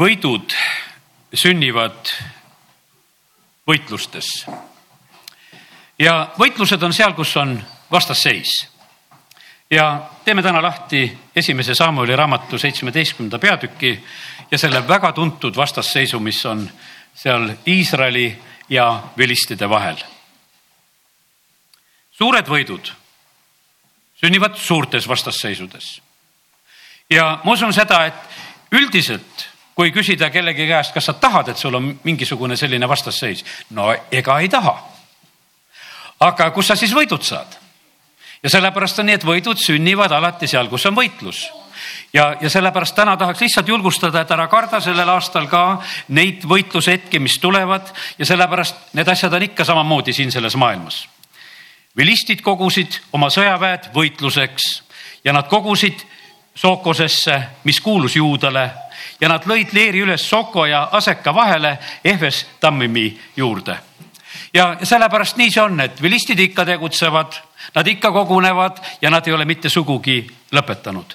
võidud sünnivad võitlustes. ja võitlused on seal, kus on vastasseis. ja teeme täna lahti esimese Samueli raamatu seitsmeteistkümnenda peatüki ja selle väga tuntud vastasseisu, mis on seal Iisraeli ja vilistide vahel. suured võidud sünnivad suurtes vastasseisudes. ja ma usun seda, et üldiselt kui küsida kellegi käest, kas sa tahad, et sul on mingisugune selline vastasseis, no ega ei taha. aga kus sa siis võidud saad? ja sellepärast on nii, et võidud sünnivad alati seal, kus on võitlus ja, ja sellepärast täna tahaks lihtsalt julgustada, et ära karda sellel aastal ka neid võitlushetki, mis tulevad ja sellepärast need asjad on ikka samamoodi siin selles maailmas. vilistid kogusid oma sõjaväed võitluseks ja nad kogusid Sokosesse, mis kuulus juudale ja nad lõid leeri üles Soko ja Aseka vahele Ehves Tammimi juurde. ja sellepärast nii see on, et vilistid ikka tegutsevad, nad ikka kogunevad ja nad ei ole mitte sugugi lõpetanud.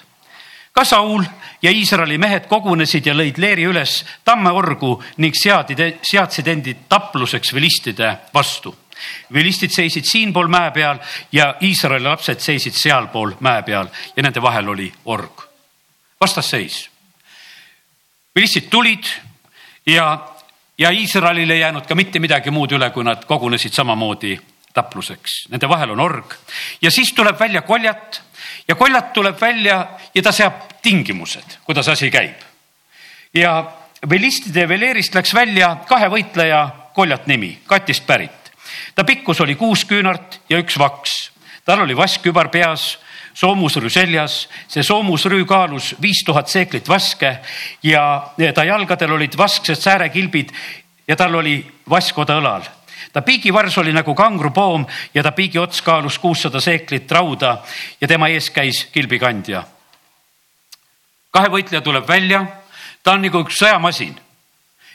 ka Saul ja Iisraeli mehed kogunesid ja lõid leeri üles tammeorgu ning seadid, seadsid endid tapluseks vilistide vastu vilistid seisid siinpool mäe peal ja Iisraeli lapsed seisid sealpool mäe peal ja nende vahel oli org. vastasseis vilistid tulid ja, ja Iisraelil ei jäänud ka mitte midagi muud üle, kui nad kogunesid samamoodi tapluseks. Nende vahel on org ja siis tuleb välja koljat ja koljat tuleb välja ja ta seab tingimused, kuidas asi käib. ja Velistide veleerist läks välja kahe võitleja koljat nimi, Katist pärit. Ta pikkus oli kuus küünart ja üks vaks. tal oli vaskkübar peas soomusrüü seljas, see soomusrüü kaalus viis tuhat seeklit vaske ja ta jalgadel olid vasksed säärekilbid ja tal oli vaskoda õlal. Ta piigivars oli nagu kangrupoom ja ta piigi ots kaalus kuussada seeklit rauda ja tema ees käis kilbikandja. kahe võitleja tuleb välja, ta on nagu üks sõjamasin.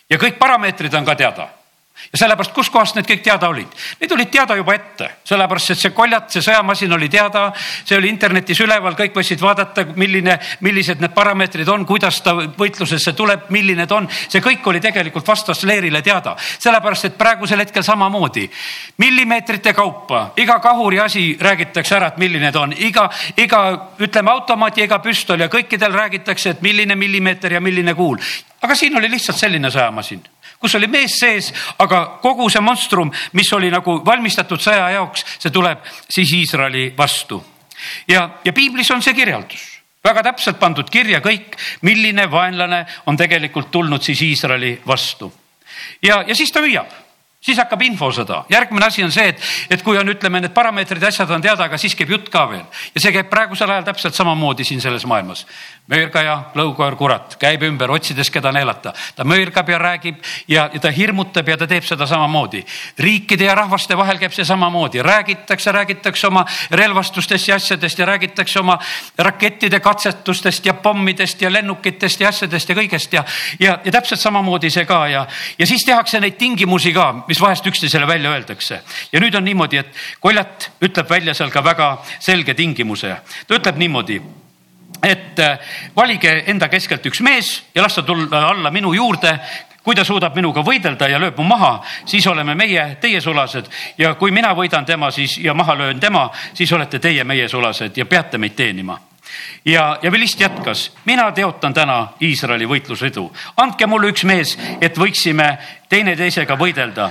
Ja kõik parameetrid on ka teada ja sellepärast, kuskohast need kõik teada olid? Need olid teada juba ette, sellepärast et see koljat, see sõjamasin oli teada, see oli internetis üleval, kõik võisid vaadata, milline, millised need parameetrid on, kuidas ta võitlusesse tuleb, milline ta on. see kõik oli tegelikult vastasleerile teada, sellepärast et praegusel hetkel samamoodi millimeetrite kaupa iga kahuri asi räägitakse ära, et milline ta on, iga, iga ütleme automaati, iga püstol ja kõikidel räägitakse, et milline millimeeter ja milline kuul. aga siin oli lihtsalt selline sõjamasin kus oli mees sees, aga kogu see monstrum, mis oli nagu valmistatud sõja jaoks, see tuleb siis Iisraeli vastu. ja, ja piiblis on see kirjeldus väga täpselt pandud kirja kõik, milline vaenlane on tegelikult tulnud siis Iisraeli vastu. ja, ja siis ta hüüab siis hakkab infosõda. järgmine asi on see, et, et kui on, ütleme, need parameetrid, asjad on teada, aga siis käib jutt ka veel ja see käib praegusel ajal täpselt samamoodi siin selles maailmas. Möörgaja, lõukoer, kurat käib ümber, otsides, keda neelata. ta möörgab ja räägib ja, ja ta hirmutab ja ta teeb seda samamoodi. riikide ja rahvaste vahel käib see samamoodi, räägitakse, räägitakse oma relvastustest ja asjadest ja räägitakse oma rakettide katsetustest ja pommidest ja lennukitest ja asjadest ja kõigest ja, ja, ja täpselt samamoodi see ka ja, ja siis tehakse neid tingimusi ka mis vahest üksteisele välja öeldakse. ja nüüd on niimoodi, et Koljat ütleb välja seal ka väga selge tingimuse. ta ütleb niimoodi et äh, valige enda keskelt üks mees ja las ta tulla alla minu juurde. Kui ta suudab minuga võidelda ja lööb mu maha, siis oleme meie teie sulased. Ja kui mina võidan tema, siis ja maha löön tema, siis olete teie meie sulased ja peate meid teenima. Ja, ja Vilist jätkas, mina teotan täna Iisraeli võitlusrõdu, andke mulle üks mees, et võiksime teineteisega võidelda.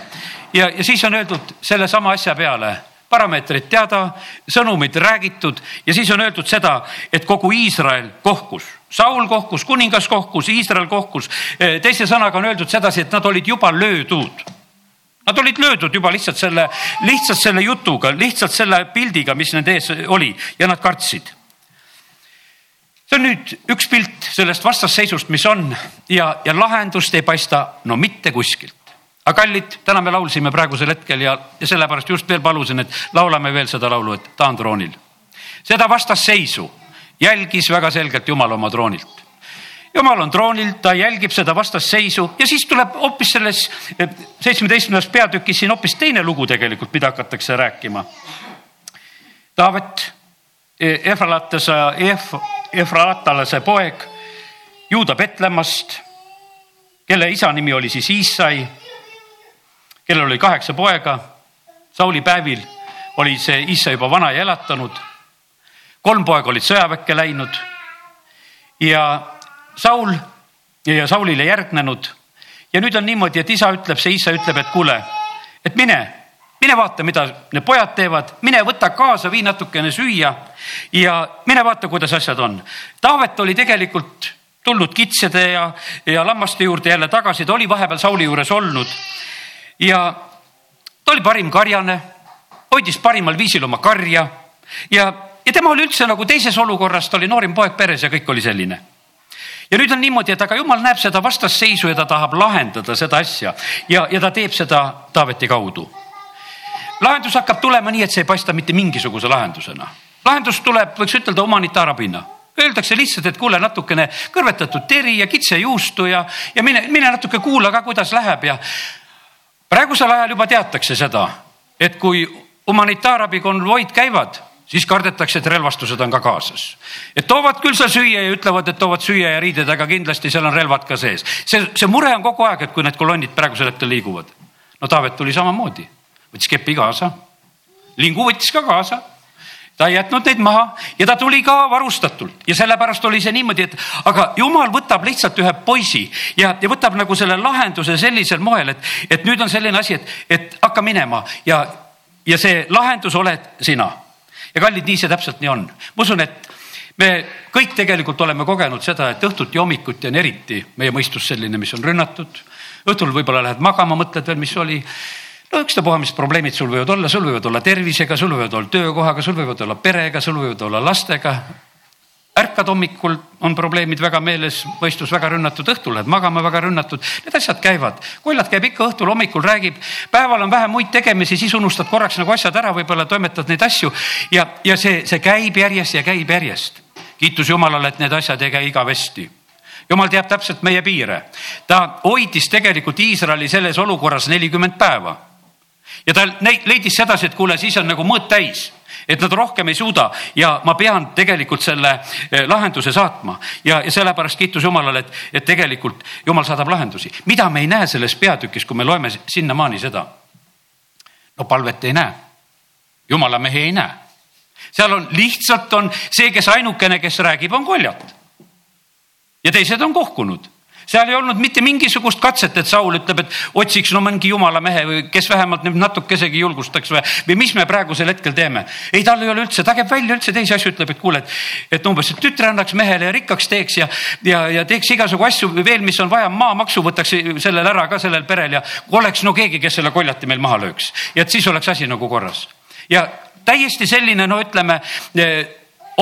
ja, ja siis on öeldud sellesama asja peale parameetrid teada, sõnumid räägitud ja siis on öeldud seda, et kogu Iisrael kohkus. Saul kohkus, kuningas kohkus, Iisrael kohkus. teise sõnaga on öeldud sedasi, et nad olid juba löödud. Nad olid löödud juba lihtsalt selle, lihtsalt selle jutuga, lihtsalt selle pildiga, mis nende ees oli ja nad kartsid see on nüüd üks pilt sellest vastasseisust, mis on ja, ja lahendust ei paista no mitte kuskilt. Aga kallid, täna me laulsime praegusel hetkel ja, ja sellepärast just veel palusin, et laulame veel seda laulu, et ta on troonil. seda vastasseisu jälgis väga selgelt Jumal oma troonilt jumal on troonil, ta jälgib seda vastasseisu ja siis tuleb hoopis selles eh, seitsmeteistkümnendas peatükis siin hoopis teine lugu tegelikult, mida hakatakse rääkima. Taavet, eh, Efralatase, Ef-, Efraatalase poeg Juuda Betlemmast kelle isa nimi oli siis Iissai, kellel oli kaheksa poega. Sauli päevil oli see Iissai juba vana ja elatanud. kolm poega olid sõjaväkke läinud ja Saul ja Saulile järgnenud. ja nüüd on niimoodi, et isa ütleb, see Iissa ütleb, et kuule, et mine mine vaata, mida need pojad teevad, mine võta kaasa, vii natukene süüa ja mine vaata, kuidas asjad on. Taavet oli tegelikult tulnud kitsede ja, ja lammaste juurde jälle tagasi, ta oli vahepeal Sauli juures olnud. Ja ta oli parim karjane, hoidis parimal viisil oma karja ja, ja tema oli üldse nagu teises olukorras, ta oli noorim poeg peres ja kõik oli selline. Ja nüüd on niimoodi, et aga jumal näeb seda vastasseisu ja ta tahab lahendada seda asja ja, ja ta teeb seda Taaveti kaudu. Lahendus hakkab tulema nii, et see ei paista mitte mingisuguse lahendusena. lahendus tuleb, võiks ütelda humanitaarabina. Öeldakse lihtsalt, et kuule natukene kõrvetatud teri ja kitsejuustu ja, ja mine, mine natuke kuula ka, kuidas läheb ja praegusel ajal juba teatakse seda, et kui humanitaarabi konvoid käivad, siis kardetakse, et relvastused on ka kaasas. et toovad küll seal süüa ja ütlevad, et toovad süüa ja riided, aga kindlasti seal on relvad ka sees. see, see mure on kogu aeg, et kui need kolonnid praegusel hetkel liiguvad. no Taavet tuli samamoodi võttis kepi kaasa. lingu võttis ka kaasa. Ta ei jätnud neid maha ja ta tuli ka varustatult ja sellepärast oli see niimoodi, et aga jumal võtab lihtsalt ühe poisi ja, ja võtab nagu selle lahenduse sellisel moel, et, et nüüd on selline asi, et, et hakka minema ja, ja see lahendus oled sina. ja kallid, nii see täpselt nii on. ma usun, et me kõik tegelikult oleme kogenud seda, et õhtuti ja hommikuti on eriti meie mõistus selline, mis on rünnatud. õhtul võib-olla lähed magama, mõtled veel, mis oli no ükstapuha, mis probleemid sul võivad olla, sul võivad olla tervisega, sul võivad olla töökohaga, sul võivad olla perega, sul võivad olla lastega. ärkad hommikul, on probleemid väga meeles, mõistus väga rünnatud, õhtul lähed magama väga rünnatud, need asjad käivad. kollad käib ikka õhtul, hommikul räägib, päeval on vähe muid tegemisi, siis unustad korraks nagu asjad ära, võib-olla toimetad neid asju ja, ja see, see käib järjest ja käib järjest. kiitus Jumalale, et need asjad ei käi igavesti jumal teab täpselt meie piire. ta hoidis tegelikult Iisraeli selles olukorras nelikümmend päeva ja ta leidis sedasi, et kuule, siis on nagu mõõt täis et nad rohkem ei suuda ja ma pean tegelikult selle eh, lahenduse saatma ja, ja sellepärast kiitus Jumalale, et, et tegelikult Jumal saadab lahendusi. mida me ei näe selles peatükis, kui me loeme sinnamaani seda? no palvet ei näe, Jumala mehi ei näe. seal on lihtsalt on see, kes ainukene, kes räägib, on koljat. ja teised on kohkunud seal ei olnud mitte mingisugust katset, et Saul ütleb, et otsiks no mingi jumala mehe või kes vähemalt nüüd natukesegi julgustaks või, või mis me praegusel hetkel teeme. ei, tal ei ole üldse, ta käib välja üldse teisi asju, ütleb, et kuule, et, et umbes, et tütre annaks mehele ja rikkaks teeks ja, ja, ja teeks igasugu asju veel, mis on vaja, maamaksu võtaks sellel ära ka sellel perel ja oleks no keegi, kes selle koljati meil maha lööks ja et siis oleks asi nagu korras. ja täiesti selline, no ütleme eh,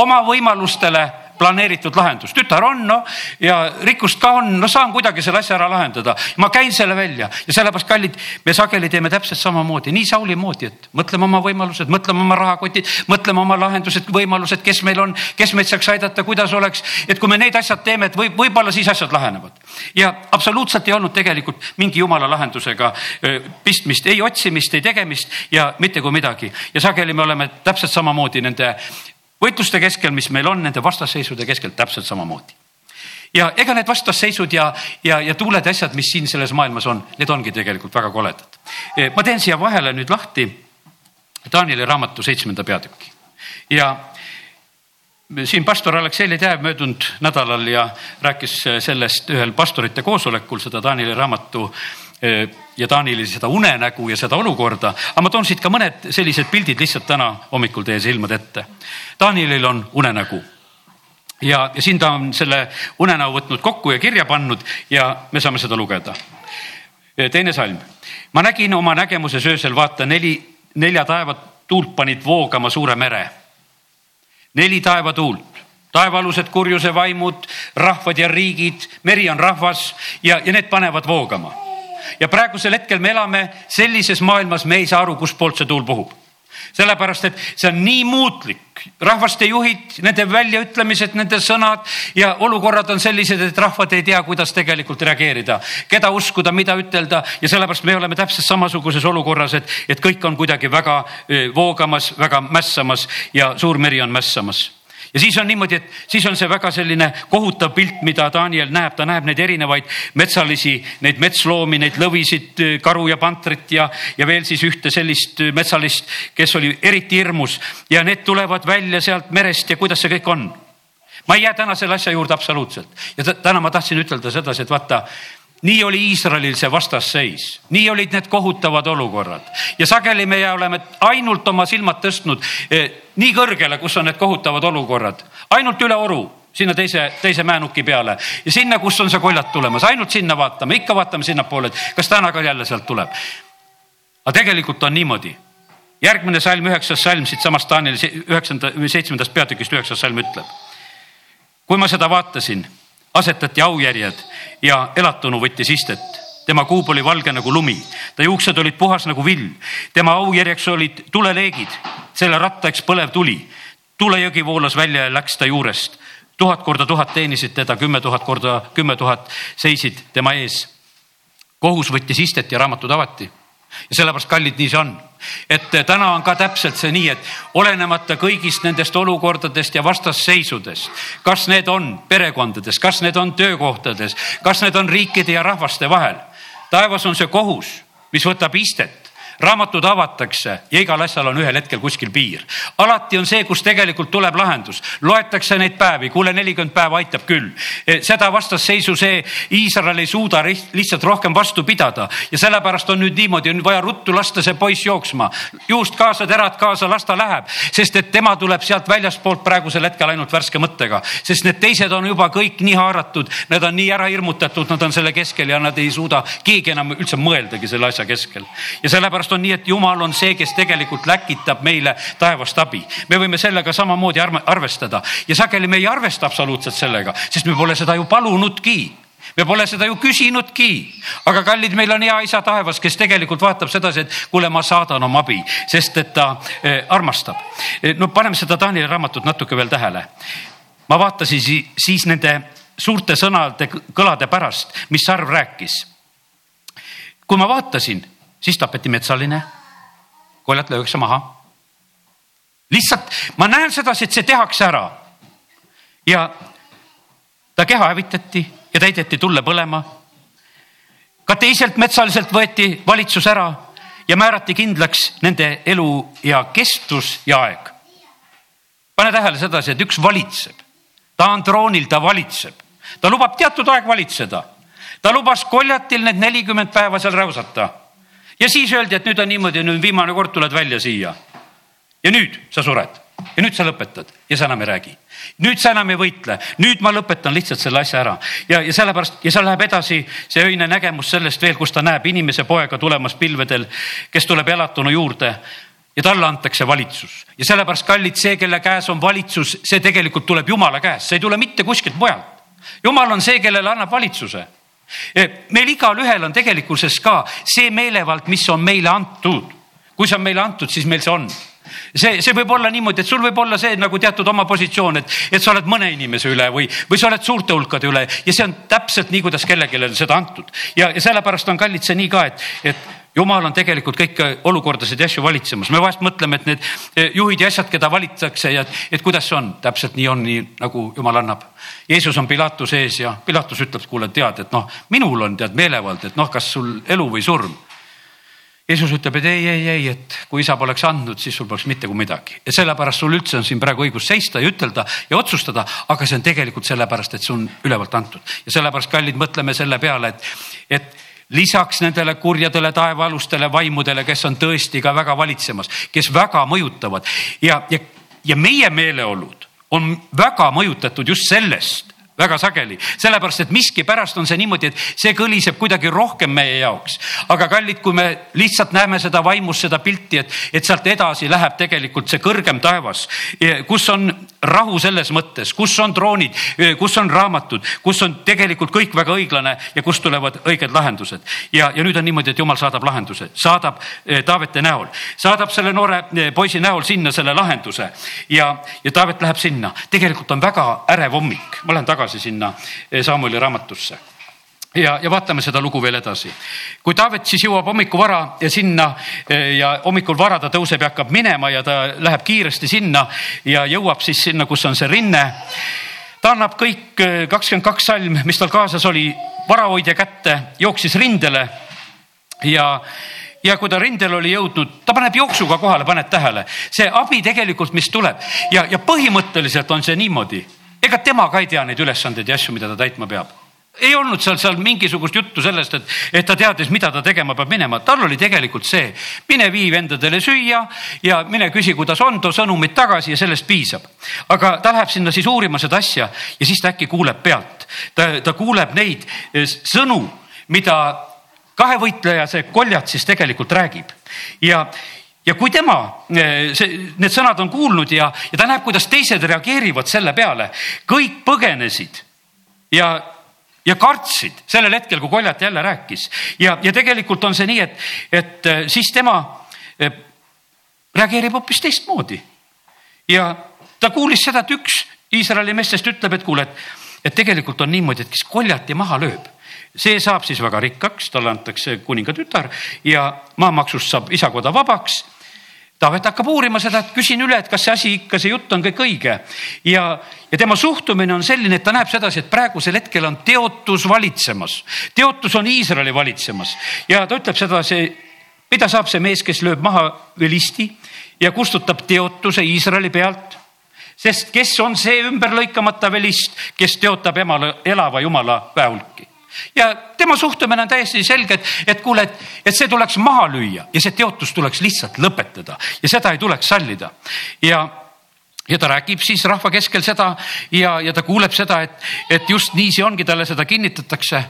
oma võimalustele planeeritud lahendus, tütar on noh ja rikkust ka on, no saan kuidagi selle asja ära lahendada. ma käin selle välja. Ja sellepärast, kallid, me sageli teeme täpselt samamoodi, nii Sauli moodi, et mõtleme oma võimalused, mõtleme oma rahakotid, mõtleme oma lahendused, võimalused, kes meil on, kes meid saaks aidata, kuidas oleks, et kui me need asjad teeme, et võib, võib-olla siis asjad lahenevad. ja absoluutselt ei olnud tegelikult mingi jumala lahendusega pistmist, ei otsimist, ei tegemist ja mitte kui midagi. Ja sageli me oleme täpselt samamoodi nende võitluste keskel, mis meil on, nende vastasseisude keskel täpselt samamoodi. ja ega need vastasseisud ja, ja, ja tuuled ja asjad, mis siin selles maailmas on, need ongi tegelikult väga koledad. E, ma teen siia vahele nüüd lahti Danieli raamatu seitsmenda peatüki ja siin pastor Aleksei Ledev möödunud nädalal ja rääkis sellest ühel pastorite koosolekul seda Danieli raamatu ja Taanile seda unenägu ja seda olukorda, aga ma toon siit ka mõned sellised pildid lihtsalt täna hommikul teie silmade ette. Taanilil on unenägu ja, ja siin ta on selle unenäo võtnud kokku ja kirja pannud ja me saame seda lugeda. teine salm, ma nägin oma nägemuses öösel, vaata neli, nelja taevatuult panid voogama suure mere. neli taevatuult taevaalused kurjuse vaimud, rahvad ja riigid, meri on rahvas ja, ja need panevad voogama ja praegusel hetkel me elame sellises maailmas, me ei saa aru, kustpoolt see tuul puhub. Sellepärast, et see on nii muutlik, rahvaste juhid, nende väljaütlemised, nende sõnad ja olukorrad on sellised, et rahvad ei tea, kuidas tegelikult reageerida, keda uskuda, mida ütelda. Ja sellepärast me oleme täpselt samasuguses olukorras, et, et kõik on kuidagi väga voogamas, väga mässamas ja suur meri on mässamas ja siis on niimoodi, et siis on see väga selline kohutav pilt, mida Daniel näeb, ta näeb neid erinevaid metsalisi, neid metsloomi, neid lõvisid, karu ja pantrit ja, ja veel siis ühte sellist metsalist, kes oli eriti hirmus. Ja need tulevad välja sealt merest ja kuidas see kõik on. ma ei jää täna selle asja juurde absoluutselt. Ja täna ma tahtsin ütelda sedasi, et vaata nii oli Iisraelil see vastasseis, nii olid need kohutavad olukorrad ja sageli meie oleme ainult oma silmad tõstnud eh, nii kõrgele, kus on need kohutavad olukorrad, ainult üle oru sinna teise, teise määnuki peale ja sinna, kus on see koljat tulemas, ainult sinna vaatame, ikka vaatame sinnapoole, et kas täna ka jälle sealt tuleb. aga tegelikult on niimoodi. järgmine salm, üheksas salm siitsamast Taanieli üheksanda või seitsmendast peatükist üheksas salm ütleb. kui ma seda vaatasin, asetati aujärjed ja elatunu võttis istet tema kuub oli valge nagu lumi, ta juuksed olid puhas nagu vill, tema aujärjeks olid tuleleegid, selle rattaks põlev tuli. tulejõgi voolas välja ja läks ta juurest. tuhat korda tuhat teenisid teda, kümme tuhat korda kümme tuhat seisid tema ees. kohus võttis istet ja raamatud avati ja sellepärast, kallid, nii see on. et täna on ka täpselt see nii, et olenemata kõigist nendest olukordadest ja vastasseisudest, kas need on perekondades, kas need on töökohtades, kas need on riikide ja rahvaste vahel, taevas on see kohus, mis võtab istet raamatud avatakse ja igal asjal on ühel hetkel kuskil piir. alati on see, kus tegelikult tuleb lahendus, loetakse neid päevi, kuule, nelikümmend päeva aitab küll. E, seda vastasseisu see Iisrael ei suuda lihtsalt rohkem vastu pidada. Ja sellepärast on nüüd niimoodi, on vaja ruttu lasta see poiss jooksma, juust kaasa, terad kaasa, las ta läheb, sest et tema tuleb sealt väljaspoolt praegusel hetkel ainult värske mõttega, sest need teised on juba kõik nii haaratud, need on nii ära hirmutatud, nad on selle keskel ja nad ei suuda keegi enam üldse mõeldagi selle asja keskel. Ja sellepärast sellepärast on nii, et Jumal on see, kes tegelikult läkitab meile taevast abi. me võime sellega samamoodi arvestada ja sageli me ei arvesta absoluutselt sellega, sest me pole seda ju palunudki me pole seda ju küsinudki, aga kallid, meil on hea isa taevas, kes tegelikult vaatab sedasi, et kuule, ma saadan oma abi, sest et ta eh, armastab. Eh, no paneme seda Taanieli raamatut natuke veel tähele. ma vaatasin siis nende suurte sõnade kõlade pärast, mis Sarv rääkis. kui ma vaatasin siis tapeti metsaline, koljat löödakse maha. lihtsalt ma näen sedasi, et see tehakse ära. ja ta keha hävitati ja täideti tulle põlema. ka teiselt metsaliselt võeti valitsus ära ja määrati kindlaks nende elu ja kestus ja aeg. pane tähele sedasi, et üks valitseb, ta on troonil, ta valitseb, ta lubab teatud aeg valitseda. ta lubas koljatil need nelikümmend päeva seal räusata ja siis öeldi, et nüüd on niimoodi, nüüd viimane kord tuled välja siia. ja nüüd sa sured. Ja nüüd sa lõpetad. Ja sa enam ei räägi. nüüd sa enam ei võitle, nüüd ma lõpetan lihtsalt selle asja ära. Ja, ja sellepärast ja seal läheb edasi see öine nägemus sellest veel, kus ta näeb inimese poega tulemas pilvedel, kes tuleb elatunu juurde ja talle antakse valitsus. Ja sellepärast kallid, see, kelle käes on valitsus, see tegelikult tuleb jumala käest, see ei tule mitte kuskilt mujalt. jumal on see, kellele annab valitsuse meil igalühel on tegelikkuses ka see meelevald, mis on meile antud. kui see on meile antud, siis meil see on see, see võib olla niimoodi, et sul võib olla see nagu teatud oma positsioon, et, et sa oled mõne inimese üle või, või sa oled suurte hulkade üle ja see on täpselt nii, kuidas kellelegi on seda antud. ja, ja sellepärast on kallid see nii ka, et, et jumal on tegelikult kõiki olukordasid ja asju valitsemas, me vahest mõtleme, et need eh, juhid ja asjad, keda valitakse ja et kuidas see on, täpselt nii on, nii nagu jumal annab. Jeesus on Pilatuse ees ja Pilatus ütleb, kuule, tead, et noh, minul on tead meelevald, et noh, kas sul elu või surm. Jeesus ütleb, et ei, ei, ei, et kui isa poleks andnud, siis sul poleks mitte kui midagi ja sellepärast sul üldse on siin praegu õigus seista ja ütelda ja otsustada, aga see on tegelikult sellepärast, et see on ülevalt antud ja sellepärast, kallid, mõtleme selle peale, et, et lisaks nendele kurjadele taevaalustele vaimudele, kes on tõesti ka väga valitsemas, kes väga mõjutavad ja, ja, ja meie meeleolud on väga mõjutatud just sellest väga sageli, sellepärast et miskipärast on see niimoodi, et see kõliseb kuidagi rohkem meie jaoks. aga kallid, kui me lihtsalt näeme seda vaimus, seda pilti, et, et sealt edasi läheb tegelikult see kõrgem taevas, kus on rahu selles mõttes, kus on troonid, kus on raamatud, kus on tegelikult kõik väga õiglane ja kust tulevad õiged lahendused. ja, ja nüüd on niimoodi, et jumal saadab lahenduse, saadab Taavete näol, saadab selle noore poisi näol sinna selle lahenduse ja, ja Taavet läheb sinna. tegelikult on väga ärev hommik, ma lähen tagasi sinna Samueli raamatusse. Ja, ja vaatame seda lugu veel edasi. kui Taavet siis jõuab hommikuvara ja sinna ja hommikul vara ta tõuseb ja hakkab minema ja ta läheb kiiresti sinna ja jõuab siis sinna, kus on see rinne. ta annab kõik kakskümmend kaks salm, mis tal kaasas oli, varahoidja kätte, jooksis rindele ja ja kui ta rindel oli jõudnud, ta paneb jooksuga kohale, paned tähele, see abi tegelikult, mis tuleb ja, ja põhimõtteliselt on see niimoodi, ega tema ka ei tea neid ülesandeid ja asju, mida ta täitma peab ei olnud seal, seal mingisugust juttu sellest, et, et ta teadis, mida ta tegema peab minema, tal oli tegelikult see, mine vii vendadele süüa ja mine küsi, kuidas on, too sõnumid tagasi ja sellest piisab. aga ta läheb sinna siis uurima seda asja ja siis ta äkki kuuleb pealt, ta, ta kuuleb neid eh, sõnu, mida kahevõitleja, see koljat siis tegelikult räägib. Ja, ja kui tema eh, see, need sõnad on kuulnud ja, ja ta näeb, kuidas teised reageerivad selle peale, kõik põgenesid ja, ja kartsid sellel hetkel, kui koljat jälle rääkis ja, ja tegelikult on see nii, et, et eh, siis tema eh, reageerib hoopis teistmoodi. ja ta kuulis seda, et üks Iisraeli meestest ütleb, et kuule, et, et tegelikult on niimoodi, et kes koljati maha lööb see saab siis väga rikkaks, talle antakse kuninga tütar ja maamaksust saab isakoda vabaks. Taavet hakkab uurima seda, et küsin üle, et kas see asi ikka, see jutt on kõik õige. Ja, ja tema suhtumine on selline, et ta näeb sedasi, et praegusel hetkel on teotus valitsemas. teotus on Iisraeli valitsemas. Ja ta ütleb sedasi, mida saab see mees, kes lööb maha velisti ja kustutab teotuse Iisraeli pealt? Sest kes on see ümberlõikamata velist, kes teotab emale elava jumala väehulki ja tema suhtumine on täiesti selge, et, et kuule, et, et see tuleks maha lüüa ja see teotus tuleks lihtsalt lõpetada ja seda ei tuleks sallida. ja, ja ta räägib siis rahva keskel seda ja, ja ta kuuleb seda, et, et just nii see ongi, talle seda kinnitatakse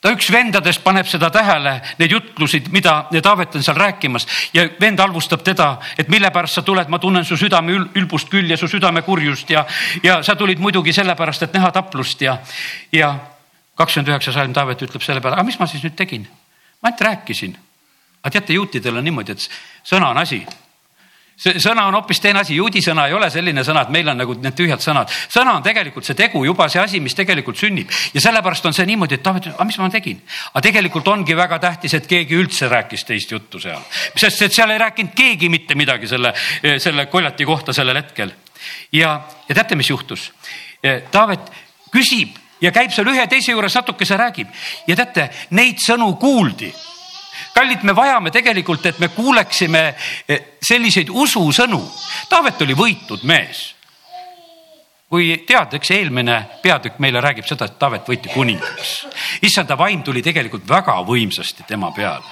ta üks vendadest paneb seda tähele, neid jutlusid, mida Taavet on seal rääkimas ja vend halvustab teda, et mille pärast sa tuled, ma tunnen su südame ülbust küll ja su südame kurjust ja, ja sa tulid muidugi sellepärast, et näha taplust ja, ja kakskümmend üheksa salm Taavet ütleb selle peale, aga mis ma siis nüüd tegin? ma ainult rääkisin. aga teate, juutidel on niimoodi, et sõna on asi. see sõna on hoopis teine asi, juudi sõna ei ole selline sõna, et meil on nagu need tühjad sõnad. sõna on tegelikult see tegu, juba see asi, mis tegelikult sünnib ja sellepärast on see niimoodi, et Taavet ütleb, aga mis ma tegin? aga tegelikult ongi väga tähtis, et keegi üldse rääkis teist juttu seal, sest et seal ei rääkinud keegi mitte midagi selle, selle koljati kohta sellel hetkel. ja, ja teate, mis juhtus? Taavet küsib ja käib seal ühe teise juures natukese räägib ja teate, neid sõnu kuuldi. kallid, me vajame tegelikult, et me kuuleksime eh, selliseid ususõnu. Taavet oli võitud mees. kui tead, eks eelmine peatükk meile räägib seda, et Taavet võiti kuningaks. issanda vaim tuli tegelikult väga võimsasti tema peale.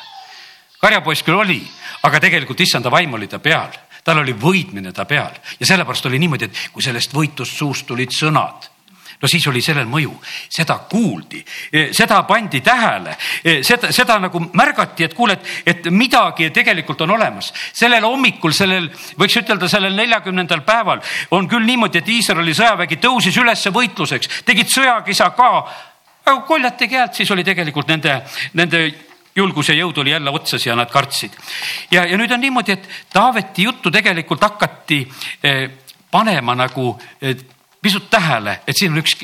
karjapoiss küll oli, aga tegelikult issanda vaim oli ta peal tal oli võitmine ta peal ja sellepärast oli niimoodi, et kui sellest võitust suust tulid sõnad no siis oli sellel mõju, seda kuuldi, e, seda pandi tähele, e, seda, seda nagu märgati, et kuule, et, et midagi tegelikult on olemas. sellel hommikul, sellel võiks ütelda sellel neljakümnendal päeval on küll niimoodi, et Iisraeli sõjavägi tõusis ülesse võitluseks, tegid sõjakisa ka. aga koljat tegi häält, siis oli tegelikult nende, nende julgus ja jõud oli jälle otsas ja nad kartsid. ja, ja nüüd on niimoodi, et Taaveti juttu tegelikult hakati eh, panema nagu pisut tähele, et siin on üks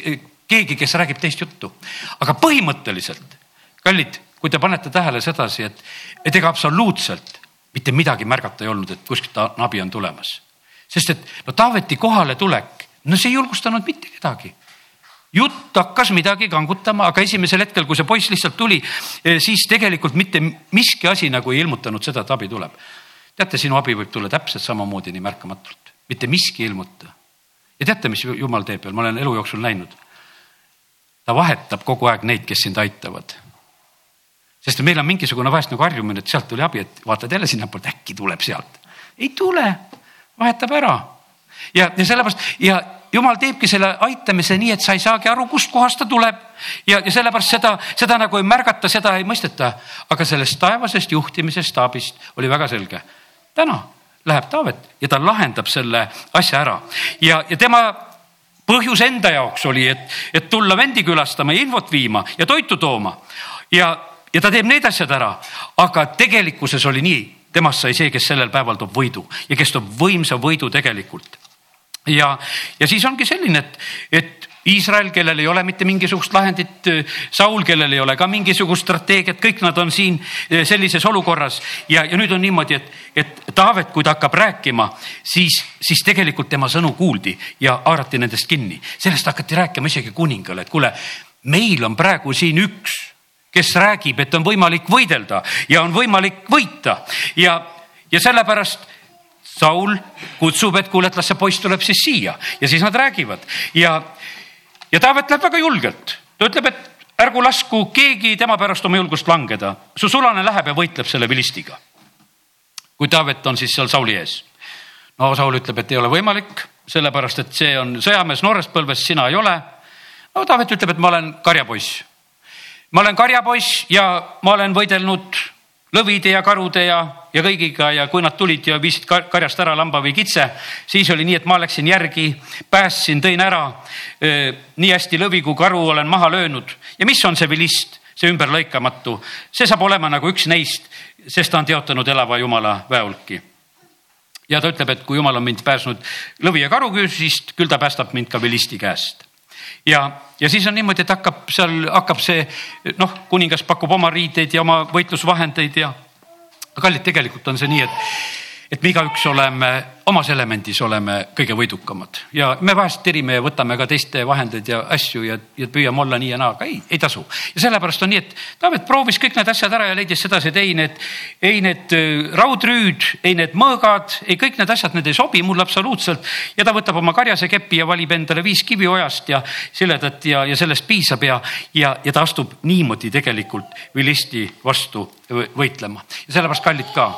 keegi, kes räägib teist juttu. aga põhimõtteliselt, kallid, kui te panete tähele sedasi, et, et ega absoluutselt mitte midagi märgata ei olnud, et kuskilt abi on tulemas. sest et no Taaveti kohaletulek, no see ei julgustanud mitte kedagi jutt hakkas midagi kangutama, aga esimesel hetkel, kui see poiss lihtsalt tuli, eh, siis tegelikult mitte miski asi nagu ei ilmutanud seda, et abi tuleb. teate, sinu abi võib tulla täpselt samamoodi nii märkamatult, mitte miski ei ilmuta ja teate, mis jumal teeb veel, ma olen elu jooksul näinud. ta vahetab kogu aeg neid, kes sind aitavad. sest meil on mingisugune vahest nagu harjumine, et sealt tuli abi, et vaatad jälle sinnapoolt, äkki tuleb sealt. ei tule, vahetab ära. ja, ja sellepärast ja jumal teebki selle aitamise nii, et sa ei saagi aru, kustkohast ta tuleb ja, ja sellepärast seda, seda nagu ei märgata, seda ei mõisteta. aga sellest taevasest juhtimisest, staabist oli väga selge. täna läheb Taavet ja ta lahendab selle asja ära ja, ja tema põhjus enda jaoks oli, et, et tulla vendi külastama ja infot viima ja toitu tooma. ja, ja ta teeb need asjad ära, aga tegelikkuses oli nii, temast sai see, kes sellel päeval toob võidu ja kes toob võimsa võidu tegelikult. ja, ja siis ongi selline, et, et Iisrael, kellel ei ole mitte mingisugust lahendit, Saul, kellel ei ole ka mingisugust strateegiat, kõik nad on siin eh, sellises olukorras. Ja, ja nüüd on niimoodi, et, et Taavet, kui ta hakkab rääkima, siis, siis tegelikult tema sõnu kuuldi ja haarati nendest kinni. sellest hakati rääkima isegi kuningale, et kuule, meil on praegu siin üks, kes räägib, et on võimalik võidelda ja on võimalik võita. Ja, ja sellepärast Saul kutsub, et kuule, et las see poiss tuleb siis siia. Ja siis nad räägivad. Ja ja Taavet läheb väga julgelt, ta ütleb, et ärgu lasku keegi tema pärast oma julgust langeda, su sulane läheb ja võitleb selle vilistiga. kui Taavet on siis seal Sauli ees. no Saul ütleb, et ei ole võimalik, sellepärast et see on sõjamees noorest põlvest, sina ei ole. no Taavet ütleb, et ma olen karjapoiss. ma olen karjapoiss ja ma olen võidelnud lõvide ja karude ja, ja kõigiga ja kui nad tulid ja viisid karjast ära lamba või kitse, siis oli nii, et ma läksin järgi, päästsin, tõin ära. nii hästi lõvi kui karu olen maha löönud. Ja mis on see vilist, see ümberlõikamatu, see saab olema nagu üks neist, sest ta on teotanud elava Jumala väeulki ja ta ütleb, et kui Jumal on mind päästnud lõvi ja karu küüsist, küll ta päästab mind ka vilisti käest ja, ja siis on niimoodi, et hakkab seal, hakkab see noh, kuningas pakub oma riideid ja oma võitlusvahendeid ja kallid, tegelikult on see nii, et, et me igaüks oleme omas elemendis oleme kõige võidukamad ja me vahest tirime ja võtame ka teiste vahendeid ja asju ja, ja püüame olla nii ja naa, aga ei, ei tasu. ja sellepärast on nii, et Taavet proovis kõik need asjad ära ja leidis sedasi, et ei need, ei need äh, raudrüüd, ei need mõõgad, ei kõik need asjad, need ei sobi mulle absoluutselt. ja ta võtab oma karjase kepi ja valib endale viis kiviojast ja siledat ja, ja sellest piisab ja, ja, ja ta astub niimoodi tegelikult vilisti vastu võitlema ja sellepärast kallid ka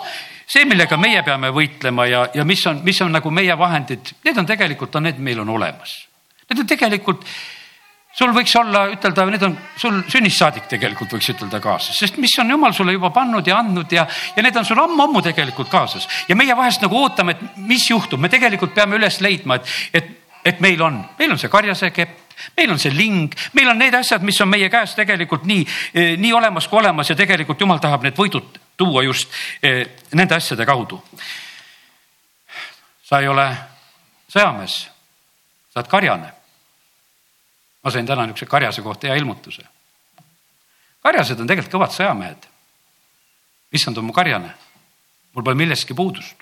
see, millega meie peame võitlema ja, ja mis on, mis on nagu meie vahendid, need on tegelikult on need, meil on olemas. Need on tegelikult, sul võiks olla, ütelda, need on sul sünnist saadik tegelikult võiks ütelda kaasas, sest mis on jumal sulle juba pannud ja andnud ja, ja need on sul ammu-ammu tegelikult kaasas. ja meie vahest nagu ootame, et mis juhtub, me tegelikult peame üles leidma, et, et, et meil on, meil on see karjasekepp meil on see ling, meil on need asjad, mis on meie käes tegelikult nii, nii olemas kui olemas ja tegelikult jumal tahab need võidud tuua just eh, nende asjade kaudu. sa ei ole sõjamees, sa oled karjane. ma sain täna niisuguse karjase kohta hea ilmutuse. karjased on tegelikult kõvad sõjamehed. issand on mu karjane, mul pole millestki puudust.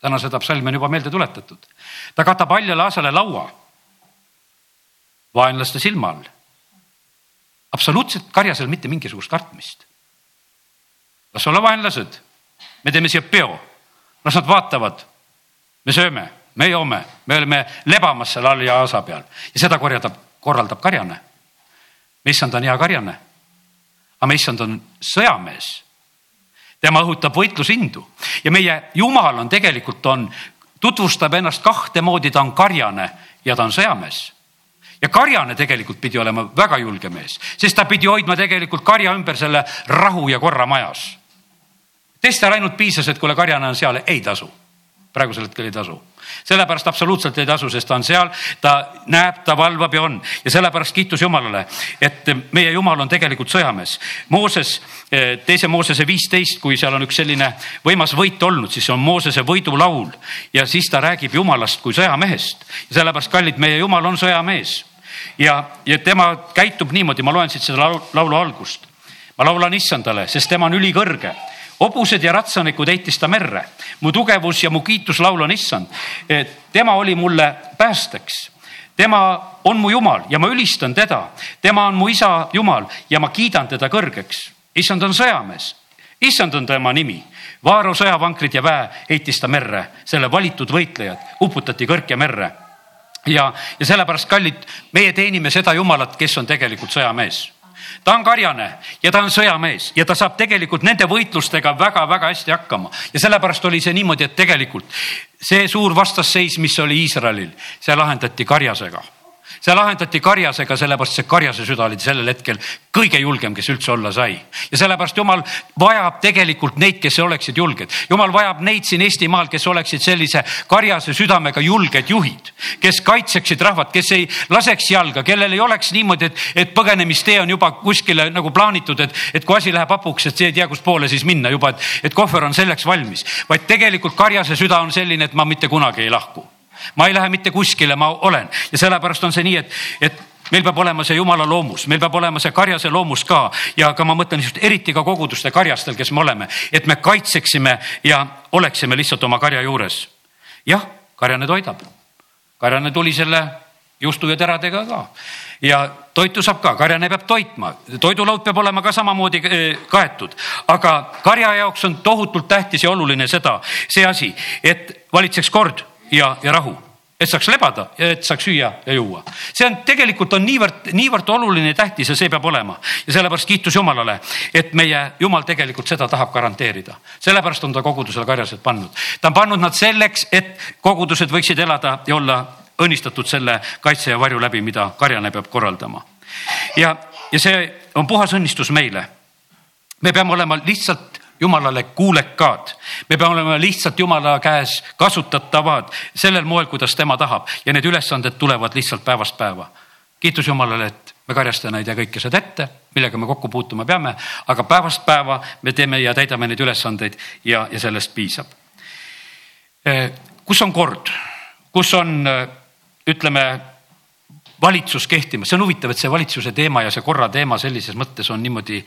täna seda psalmi on juba meelde tuletatud. ta katab haljale aasale laua vaenlaste silma all. absoluutselt karjasel mitte mingisugust kartmist las olla vaenlased, me teeme siia peo, las nad vaatavad, me sööme, me joome, me oleme lebamas seal all ja aasa peal. Ja seda korjaldab, korraldab karjane. issand on hea karjane, aga issand on sõjamees. tema õhutab võitlusindu. Ja meie jumal on tegelikult on, tutvustab ennast kahte moodi, ta on karjane ja ta on sõjamees. Ja Karjane tegelikult pidi olema väga julge mees, sest ta pidi hoidma tegelikult karja ümber selle rahu ja korra majas. Teistel ainult piisas, et kuule, Karjane on seal, ei tasu. praegusel hetkel ei tasu, sellepärast absoluutselt ei tasu, sest ta on seal, ta näeb, ta valvab ja on. Ja sellepärast kiitus Jumalale, et meie Jumal on tegelikult sõjamees. Mooses, teise Moosese viisteist, kui seal on üks selline võimas võit olnud, siis on Moosese võidulaul. Ja siis ta räägib Jumalast kui sõjamehest. Ja sellepärast, kallid, meie Jumal on sõjamees. Ja, ja tema käitub niimoodi, ma loen siit seda laulu algust. ma laulan issandale, sest tema on ülikõrge hobused ja ratsanikud heitis ta merre. mu tugevus ja mu kiituslaul on issand. tema oli mulle päästeks. tema on mu jumal ja ma ülistan teda. tema on mu isa jumal ja ma kiidan teda kõrgeks. issand on sõjamees. issand on tema nimi. Vaaro sõjavankrid ja väe heitis ta merre, selle valitud võitlejad uputati kõrke merre ja, ja sellepärast, kallid, meie teenime seda Jumalat, kes on tegelikult sõjamees ta on karjane ja ta on sõjamees ja ta saab tegelikult nende võitlustega väga-väga hästi hakkama. Ja sellepärast oli see niimoodi, et tegelikult see suur vastasseis, mis oli Iisraelil, see lahendati karjasega see lahendati karjasega, sellepärast see karjase süda oli sellel hetkel kõige julgem, kes üldse olla sai. ja sellepärast jumal vajab tegelikult neid, kes oleksid julged. jumal vajab neid siin Eestimaal, kes oleksid sellise karjase südamega julged juhid, kes kaitseksid rahvat, kes ei laseks jalga, kellel ei oleks niimoodi, et, et põgenemistee on juba kuskile nagu plaanitud, et, et kui asi läheb hapuks, et see ei tea, kuspoole siis minna juba, et, et kohver on selleks valmis, vaid tegelikult karjase süda on selline, et ma mitte kunagi ei lahku ma ei lähe mitte kuskile, ma olen. Ja sellepärast on see nii, et, et meil peab olema see jumala loomus, meil peab olema see karjase loomus ka. Ja ka ma mõtlen just eriti ka koguduste karjastel, kes me oleme, et me kaitseksime ja oleksime lihtsalt oma karja juures. jah, karjane toidab, karjane tuli selle juustu ja teradega ka. Ja toitu saab ka, karjane peab toitma, toidulaud peab olema ka samamoodi eh, kaetud, aga karja jaoks on tohutult tähtis ja oluline seda, see asi, et valitseks kord ja, ja rahu et saaks lebada ja et saaks süüa ja juua. see on tegelikult on niivõrd, niivõrd oluline ja tähtis ja see peab olema ja sellepärast kiitus Jumalale, et meie Jumal tegelikult seda tahab garanteerida. sellepärast on ta kogudusele karjased pannud. ta on pannud nad selleks, et kogudused võiksid elada ja olla õnnistatud selle kaitse ja varju läbi, mida karjane peab korraldama. ja, ja see on puhas õnnistus meile. me peame olema lihtsalt jumalale kuulekad. me peame olema lihtsalt jumala käes kasutatavad sellel moel, kuidas tema tahab ja need ülesanded tulevad lihtsalt päevast päeva. kiitus Jumalale, et me karjastajana ei tea kõike seda ette, millega me kokku puutuma peame, aga päevast päeva me teeme ja täidame neid ülesandeid ja, ja sellest piisab. Eh, kus on kord, kus on, eh, ütleme valitsus kehtima, see on huvitav, et see valitsuse teema ja see korra teema sellises mõttes on niimoodi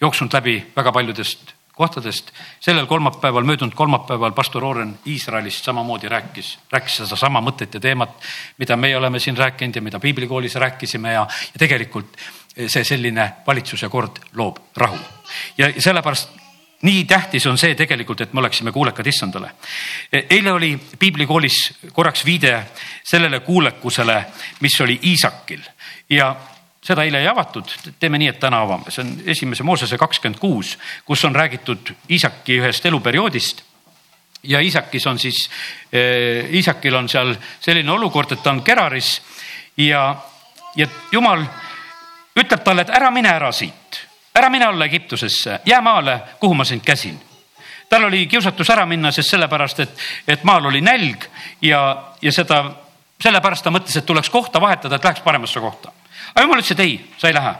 jooksnud läbi väga paljudest kohtadest. sellel kolmapäeval, möödunud kolmapäeval pastor Oren Iisraelist samamoodi rääkis, rääkis sedasama mõtet ja teemat, mida meie oleme siin rääkinud ja mida piiblikoolis rääkisime ja, ja tegelikult see selline valitsuse kord loob rahu. ja sellepärast nii tähtis on see tegelikult, et me oleksime kuulekad issandale. eile oli piiblikoolis korraks viide sellele kuulekusele, mis oli Iisakil ja seda eile ei avatud, teeme nii, et täna avame, see on esimese Moosese kakskümmend kuus, kus on räägitud Iisaki ühest eluperioodist. ja Iisakis on siis eh,, Iisakil on seal selline olukord, et ta on Keraris. Ja, ja jumal ütleb talle, et ära mine ära siit, ära mine alla Egiptusesse, jää maale, kuhu ma sind käsin. Tal oli kiusatus ära minna, sest sellepärast, et, et maal oli nälg. Ja, ja seda, sellepärast ta mõtles, et tuleks kohta vahetada, et läheks paremasse kohta aga jumal ütles, et ei, sa ei lähe.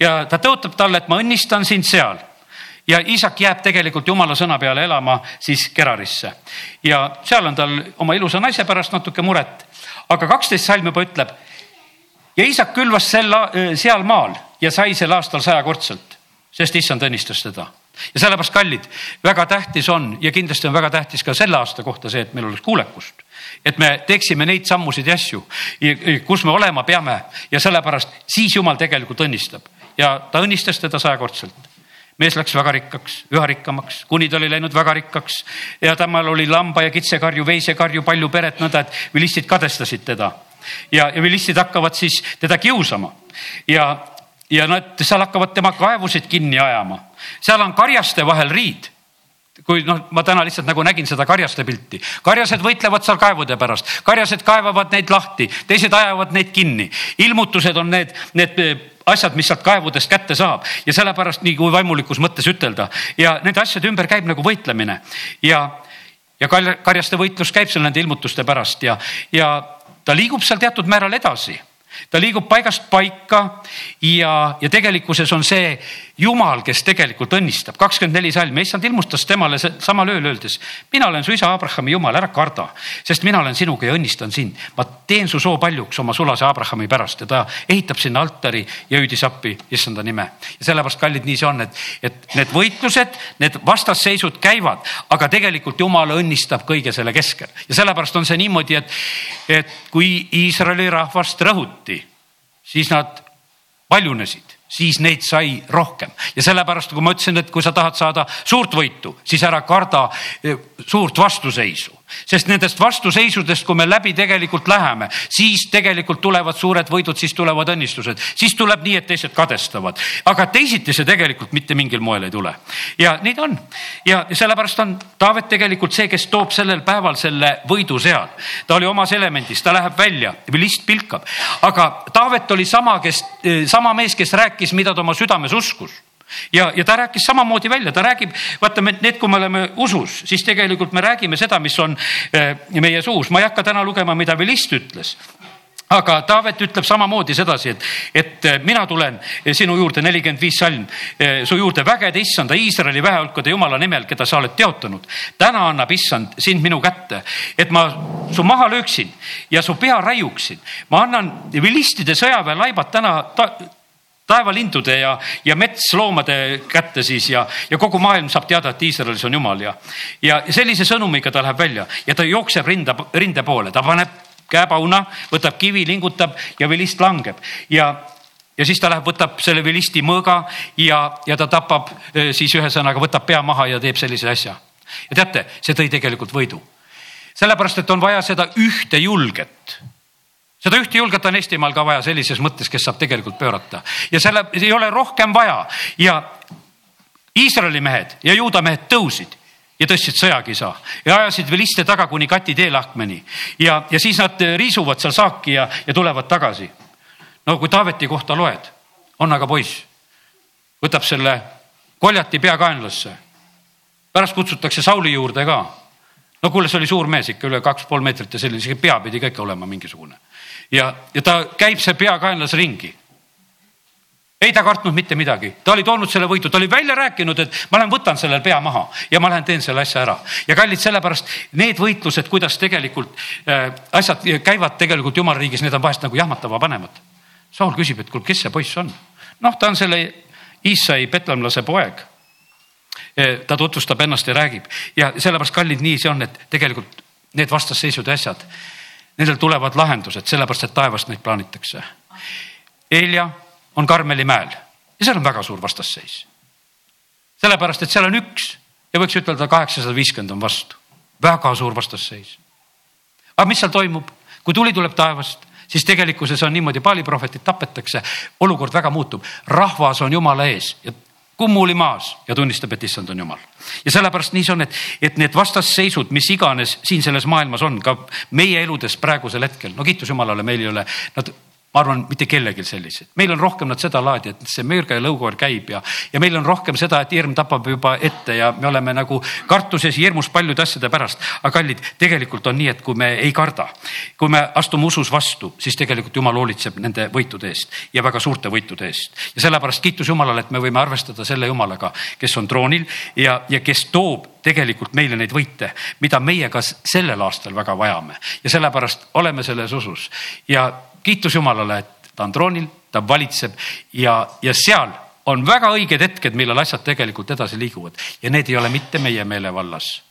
ja ta tõotab talle, et ma õnnistan sind seal ja isak jääb tegelikult jumala sõna peale elama siis Gerarisse ja seal on tal oma ilusa naise pärast natuke muret. aga kaksteist salm juba ütleb ja isak külvas sel, seal maal ja sai sel aastal sajakordselt, sest issand õnnistas teda ja sellepärast kallid, väga tähtis on ja kindlasti on väga tähtis ka selle aasta kohta see, et meil oleks kuulekust. Et me teeksime neid sammusid ja asju, kus me olema peame. Ja sellepärast siis jumal tegelikult õnnistab. Ja ta õnnistas teda sajakordselt. Mees läks väga rikkaks, üha rikkamaks, kuni ta oli läinud väga rikkaks. Ja temal oli lamba ja kitsekarju, veisekarju, palju peret, nõnda et vilistid kadestasid teda. ja, ja vilistid hakkavad siis teda kiusama. Ja, ja nad seal hakkavad tema kaevusid kinni ajama. seal on karjaste vahel riid. Kui noh, ma täna lihtsalt nagu nägin seda karjaste pilti, karjased võitlevad seal kaevude pärast, karjased kaevavad neid lahti, teised ajavad neid kinni. ilmutused on need, need eh, asjad, mis sealt kaevudest kätte saab. Ja sellepärast nii kui vaimulikus mõttes ütelda. Ja nende asjade ümber käib nagu võitlemine. Ja, ja karjaste võitlus käib seal nende ilmutuste pärast. Ja, ja ta liigub seal teatud määral edasi ta liigub paigast paika ja, ja tegelikkuses on see Jumal, kes tegelikult õnnistab. kakskümmend neli salm, issand ilmustas temale samal ööl öeldes, mina olen su isa Abrahami Jumal, ära karda, sest mina olen sinuga ja õnnistan sind. ma teen su soo paljuks oma sulase Abrahami pärast ja ta ehitab sinna altari ja hüüdis appi issanda nime. ja sellepärast, kallid, nii see on, et, et need võitlused, need vastasseisud käivad, aga tegelikult Jumal õnnistab kõige selle keskel ja sellepärast on see niimoodi, et, et kui Iisraeli rahvast rõhuti, siis nad paljunesid siis neid sai rohkem. Ja sellepärast, kui ma ütlesin, et kui sa tahad saada suurt võitu, siis ära karda eh, suurt vastuseisu sest nendest vastuseisudest, kui me läbi tegelikult läheme, siis tegelikult tulevad suured võidud, siis tulevad õnnistused, siis tuleb nii, et teised kadestavad, aga teisiti see tegelikult mitte mingil moel ei tule. ja ta on. Ja sellepärast on Taavet tegelikult see, kes toob sellel päeval selle võidu seal. ta oli omas elemendis, ta läheb välja või list pilkab, aga Taavet oli sama, kes, sama mees, kes rääkis, mida ta oma südames uskus ja, ja ta rääkis samamoodi välja, ta räägib, vaata need, kui me oleme usus, siis tegelikult me räägime seda, mis on eh, meie suus. ma ei hakka täna lugema, mida Vilist ütles aga Taavet ütleb samamoodi sedasi, et, et eh, mina tulen sinu juurde, nelikümmend viis salm, eh, su juurde vägede issanda Iisraeli väehulkade jumala nimel, keda sa oled teotanud. täna annab issand sind minu kätte, et ma su maha lööksin ja su pea raiuksin. ma annan vilistide sõjaväelaibad täna ta, taevalindude ja, ja metsloomade kätte siis ja, ja kogu maailm saab teada, et Iisraelis on jumal ja, ja sellise sõnumiga ta läheb välja ja ta jookseb rinda, rinde poole, ta paneb käepauna, võtab kivi, lingutab ja vilist langeb ja, ja siis ta läheb, võtab selle vilisti mõõga ja, ja ta tapab eh, siis ühesõnaga võtab pea maha ja teeb sellise asja. ja teate, see tõi tegelikult võidu. sellepärast, et on vaja seda ühte julget seda ühte julget on Eestimaal ka vaja sellises mõttes, kes saab tegelikult pöörata ja selle ei ole rohkem vaja ja Iisraeli mehed ja juuda mehed tõusid ja tõstsid sõjakisa ja ajasid viliste taga kuni Kati teelahkmeni ja, ja siis nad riisuvad seal saaki ja, ja tulevad tagasi. no kui Taaveti kohta loed, on aga poiss, võtab selle koljati peakaenlasse. pärast kutsutakse Sauli juurde ka. no kuule, see oli suur mees ikka üle kaks pool meetrit ja selline, isegi pea pidi ka ikka olema mingisugune. Ja, ja ta käib see peakaenlas ringi ei ta kartnud mitte midagi, ta oli toonud selle võidu, ta oli välja rääkinud, et ma lähen võtan sellel pea maha ja ma lähen teen selle asja ära. ja kallid, sellepärast need võitlused, kuidas tegelikult äh, asjad käivad tegelikult jumala riigis, need on vahest nagu jahmatava panevad. Saul küsib, et kuule, kes see poiss on? noh, ta on selle Iisai petlemlase poeg. Äh, ta tutvustab ennast ja räägib ja sellepärast, kallid, nii see on, et tegelikult need vastasseisud ja asjad, nendel tulevad lahendused, sellepärast et taevast neid plaanitakse. Helja on Karmeli mäel ja seal on väga suur vastasseis. sellepärast, et seal on üks ja võiks ütelda kaheksasada viiskümmend on vastu, väga suur vastasseis. aga mis seal toimub, kui tuli tuleb taevast, siis tegelikkuses on niimoodi, paaliprohvetid tapetakse, olukord väga muutub, rahvas on jumala ees ja kummuli maas ja tunnistab, et issand on jumal. ja sellepärast nii see on, et, et need vastasseisud, mis iganes siin selles maailmas on, ka meie eludes praegusel hetkel, no kiitus Jumalale, meil ei ole nad ma arvan, mitte kellelgi selliseid, meil on rohkem nad sedalaadi, et see müürga ja lõukoer käib ja, ja meil on rohkem seda, et hirm tapab juba ette ja me oleme nagu kartuses hirmus paljude asjade pärast. aga kallid, tegelikult on nii, et kui me ei karda, kui me astume usus vastu, siis tegelikult jumal hoolitseb nende võitude eest ja väga suurte võitude eest. ja sellepärast kiitus Jumalale, et me võime arvestada selle Jumalaga, kes on troonil ja, ja kes toob tegelikult meile neid võite, mida meie ka sellel aastal väga vajame ja sellepärast oleme selles usus ja kiitus Jumalale, et ta on troonil, ta valitseb ja, ja seal on väga õiged hetked, millal asjad tegelikult edasi liiguvad ja need ei ole mitte meie meelevallas.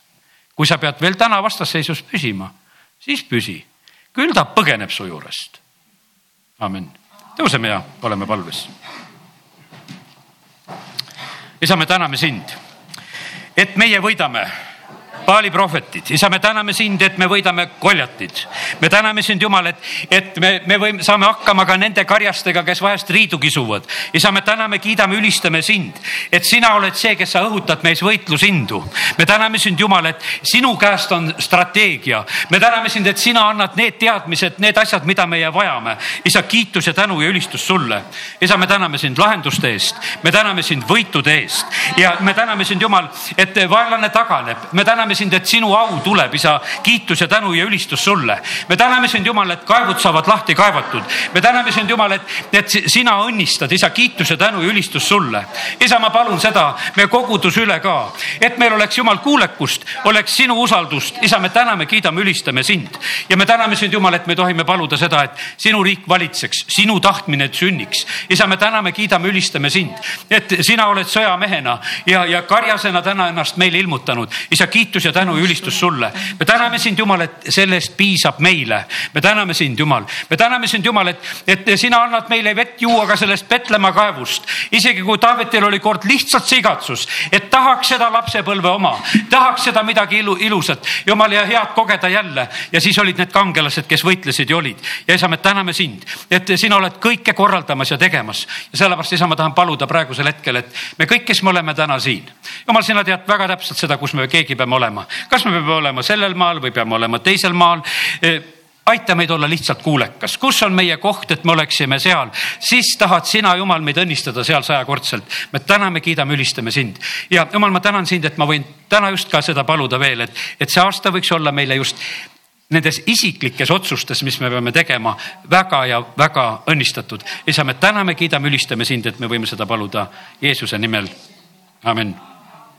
kui sa pead veel täna vastasseisus püsima, siis püsi, küll ta põgeneb su juurest. amin, tõuseme ja oleme palves. isa, me täname sind, et meie võidame Paali prohvetid, isa, me täname sind, et me võidame koljatid. me täname sind, Jumal, et, et me, me võime, saame hakkama ka nende karjastega, kes vahest riidu kisuvad. isa, me täname, kiidame, ülistame sind, et sina oled see, kes sa õhutad meis võitlusindu. me täname sind, Jumal, et sinu käest on strateegia. me täname sind, et sina annad need teadmised, need asjad, mida meie vajame. isa, kiitus ja tänu ja ülistus sulle. isa, me täname sind lahenduste eest, me täname sind võitude eest ja me täname sind, Jumal, et vaenlane taganeb, me täname sind, et sinu au tuleb, isa, kiitus ja tänu ja ülistus sulle. me täname sind, Jumal, et kaevud saavad lahti kaevatud. me täname sind, Jumal, et, et sina õnnistad, isa, kiitus ja tänu ja ülistus sulle. isa, ma palun seda me kogudus üle ka, et meil oleks Jumal kuulekust, oleks sinu usaldust. isa, me täname, kiidame, ülistame sind ja me täname sind, Jumal, et me tohime paluda seda, et sinu riik valitseks, sinu tahtmine sünniks. isa, me täname, kiidame, ülistame sind, et sina oled sõjamehena ja, ja karjasena täna ennast meile ilmutanud. isa, kiitus kiitus ja tänu ja ülistus sulle. me täname sind, Jumal, et sellest piisab meile. me täname sind, Jumal, me täname sind, Jumal, et, et sina annad meile vett juua ka sellest Petlemma kaevust. isegi kui Taavetil oli kord lihtsalt see igatsus, et tahaks seda lapsepõlve oma, tahaks seda midagi ilu, ilusat, Jumal ja head kogeda jälle. ja siis olid need kangelased, kes võitlesid ja olid. ja isa, me täname sind, et sina oled kõike korraldamas ja tegemas ja sellepärast, isa, ma tahan paluda praegusel hetkel, et me kõik, kes me oleme täna siin, Jumal, sina tead väga täpselt seda, kus me keegi peame olema olema, kas me peame olema sellel maal või peame olema teisel maal e, aita meid olla lihtsalt kuulekas, kus on meie koht, et me oleksime seal, siis tahad sina, Jumal, meid õnnistada seal sajakordselt. me täname, kiidame, ülistame sind ja Jumal, ma tänan sind, et ma võin täna just ka seda paluda veel, et, et see aasta võiks olla meile just nendes isiklikes otsustes, mis me peame tegema, väga ja väga õnnistatud. isa, me täname, kiidame, ülistame sind, et me võime seda paluda Jeesuse nimel. amin